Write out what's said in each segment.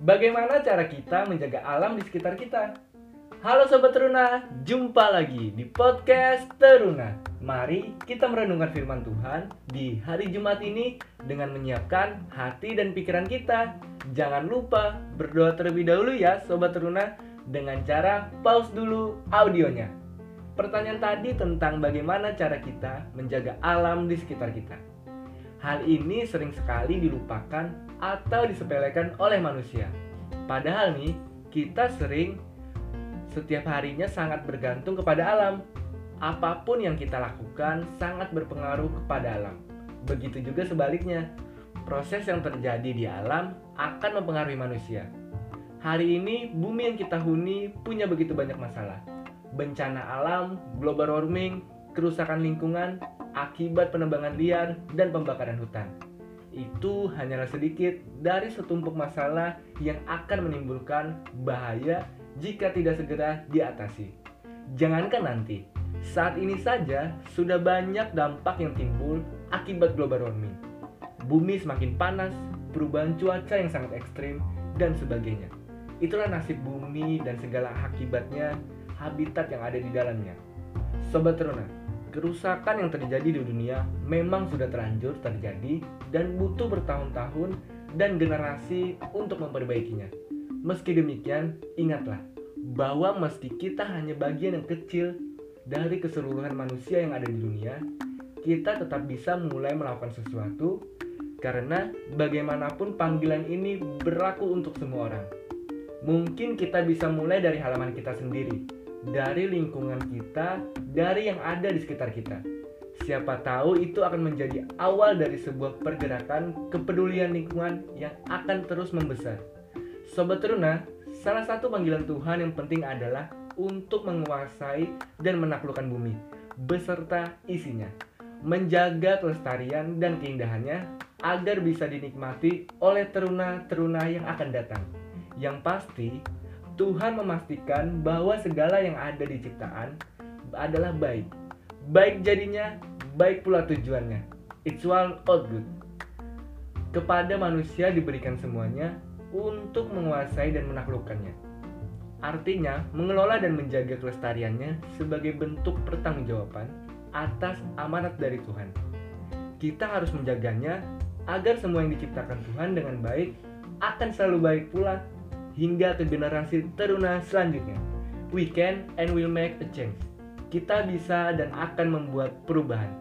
Bagaimana cara kita menjaga alam di sekitar kita? Halo Sobat Teruna, jumpa lagi di podcast Teruna. Mari kita merenungkan firman Tuhan di hari Jumat ini dengan menyiapkan hati dan pikiran kita. Jangan lupa berdoa terlebih dahulu ya Sobat Teruna dengan cara pause dulu audionya. Pertanyaan tadi tentang bagaimana cara kita menjaga alam di sekitar kita. Hal ini sering sekali dilupakan atau disepelekan oleh manusia. Padahal nih, kita sering setiap harinya sangat bergantung kepada alam. Apa pun yang kita lakukan sangat berpengaruh kepada alam. Begitu juga sebaliknya, proses yang terjadi di alam akan mempengaruhi manusia. Hari ini, bumi yang kita huni punya begitu banyak masalah. Bencana alam, global warming, kerusakan lingkungan, akibat penebangan liar dan pembakaran hutan. Itu hanyalah sedikit dari setumpuk masalah yang akan menimbulkan bahaya jika tidak segera diatasi. Jangankan nanti, saat ini saja sudah banyak dampak yang timbul akibat global warming. Bumi semakin panas, perubahan cuaca yang sangat ekstrim, dan sebagainya. Itulah nasib bumi dan segala akibatnya habitat yang ada di dalamnya. Sobat Teruna, Kerusakan yang terjadi di dunia memang sudah terlanjur terjadi dan butuh bertahun-tahun dan generasi untuk memperbaikinya. Meski demikian, ingatlah bahwa meski kita hanya bagian yang kecil dari keseluruhan manusia yang ada di dunia, kita tetap bisa mulai melakukan sesuatu karena bagaimanapun panggilan ini berlaku untuk semua orang. Mungkin kita bisa mulai dari halaman kita sendiri, dari lingkungan kita, dari yang ada di sekitar kita. Siapa tahu itu akan menjadi awal dari sebuah pergerakan kepedulian lingkungan yang akan terus membesar. Sobat Teruna, salah satu panggilan Tuhan yang penting adalah untuk menguasai dan menaklukkan bumi beserta isinya, menjaga kelestarian dan keindahannya agar bisa dinikmati oleh teruna-teruna yang akan datang. Yang pasti, Tuhan memastikan bahwa segala yang ada di ciptaan adalah baik. Baik jadinya, baik pula tujuannya. It's all all good. Kepada manusia diberikan semuanya untuk menguasai dan menaklukkannya. Artinya, mengelola dan menjaga kelestariannya sebagai bentuk pertanggungjawaban atas amanat dari Tuhan. Kita harus menjaganya agar semua yang diciptakan Tuhan dengan baik akan selalu baik pula hingga ke generasi teruna selanjutnya. We can and will make a change. Kita bisa dan akan membuat perubahan.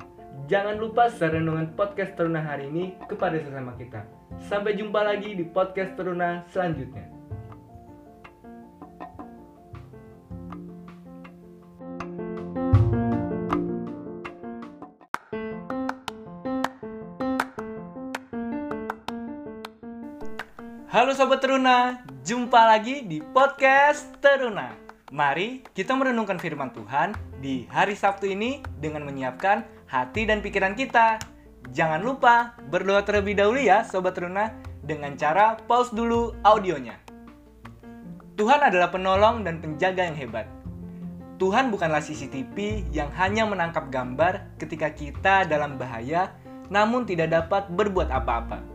Jangan lupa share renungan podcast teruna hari ini kepada sesama kita. Sampai jumpa lagi di podcast teruna selanjutnya. Halo Sobat Teruna, jumpa lagi di podcast Teruna. Mari kita merenungkan firman Tuhan di hari Sabtu ini dengan menyiapkan hati dan pikiran kita. Jangan lupa berdoa terlebih dahulu ya Sobat Teruna dengan cara pause dulu audionya. Tuhan adalah penolong dan penjaga yang hebat. Tuhan bukanlah CCTV yang hanya menangkap gambar ketika kita dalam bahaya namun tidak dapat berbuat apa-apa.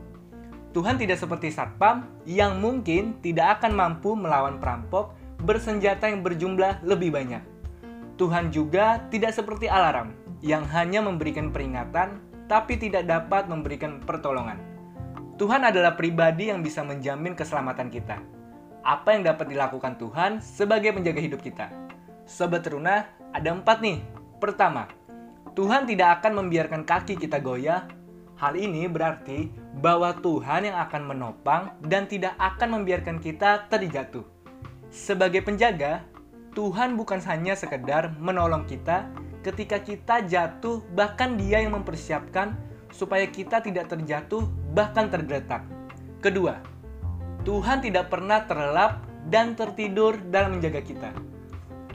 Tuhan tidak seperti satpam yang mungkin tidak akan mampu melawan perampok bersenjata yang berjumlah lebih banyak. Tuhan juga tidak seperti alarm yang hanya memberikan peringatan tapi tidak dapat memberikan pertolongan. Tuhan adalah pribadi yang bisa menjamin keselamatan kita. Apa yang dapat dilakukan Tuhan sebagai penjaga hidup kita? Sobat Teruna, ada empat nih. Pertama, Tuhan tidak akan membiarkan kaki kita goyah Hal ini berarti bahwa Tuhan yang akan menopang dan tidak akan membiarkan kita terjatuh. Sebagai penjaga, Tuhan bukan hanya sekedar menolong kita ketika kita jatuh, bahkan Dia yang mempersiapkan supaya kita tidak terjatuh, bahkan tergeletak. Kedua, Tuhan tidak pernah terlelap dan tertidur dalam menjaga kita.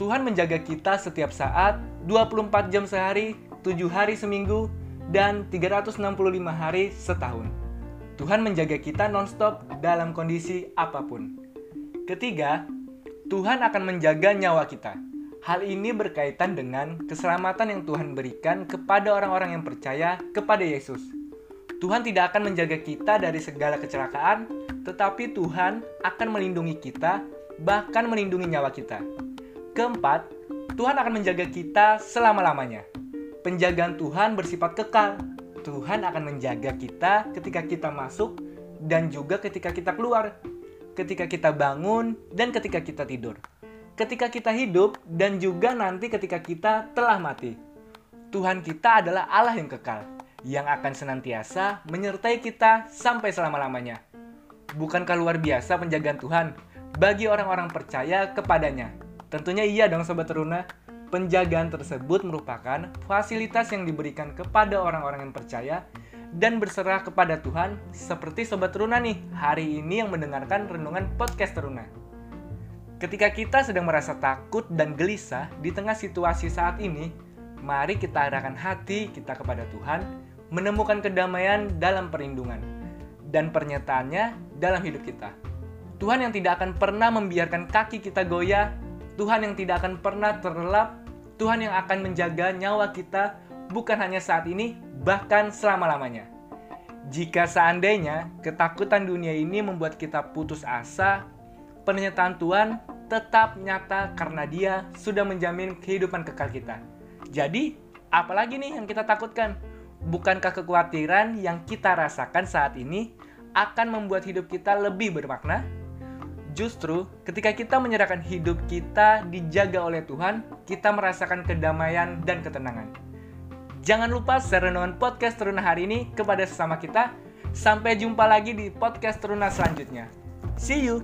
Tuhan menjaga kita setiap saat, 24 jam sehari, 7 hari seminggu, dan 365 hari setahun. Tuhan menjaga kita nonstop dalam kondisi apa pun. Ketiga, Tuhan akan menjaga nyawa kita. Hal ini berkaitan dengan keselamatan yang Tuhan berikan kepada orang-orang yang percaya kepada Yesus. Tuhan tidak akan menjaga kita dari segala kecelakaan, tetapi Tuhan akan melindungi kita, bahkan melindungi nyawa kita. Keempat, Tuhan akan menjaga kita selama-lamanya. Penjagaan Tuhan bersifat kekal. Tuhan akan menjaga kita ketika kita masuk dan juga ketika kita keluar, ketika kita bangun dan ketika kita tidur ketika kita hidup dan juga nanti ketika kita telah mati. Tuhan kita adalah Allah yang kekal, yang akan senantiasa menyertai kita sampai selama-lamanya. Bukankah luar biasa penjagaan Tuhan bagi orang-orang percaya kepadanya? Tentunya iya dong Sobat Teruna. Penjagaan tersebut merupakan fasilitas yang diberikan kepada orang-orang yang percaya dan berserah kepada Tuhan seperti Sobat Teruna nih hari ini yang mendengarkan renungan podcast Teruna. Ketika kita sedang merasa takut dan gelisah di tengah situasi saat ini, mari kita arahkan hati kita kepada Tuhan, menemukan kedamaian dalam perlindungan, dan pernyataannya dalam hidup kita. Tuhan yang tidak akan pernah membiarkan kaki kita goyah, Tuhan yang tidak akan pernah terlelap, Tuhan yang akan menjaga nyawa kita bukan hanya saat ini, bahkan selama-lamanya. Jika seandainya ketakutan dunia ini membuat kita putus asa, pernyataan Tuhan tetap nyata karena dia sudah menjamin kehidupan kekal kita. Jadi, apalagi nih yang kita takutkan? Bukankah kekhawatiran yang kita rasakan saat ini akan membuat hidup kita lebih bermakna? Justru ketika kita menyerahkan hidup kita dijaga oleh Tuhan, kita merasakan kedamaian dan ketenangan. Jangan lupa share renungan podcast Teruna hari ini kepada sesama kita. Sampai jumpa lagi di podcast Teruna selanjutnya. See you!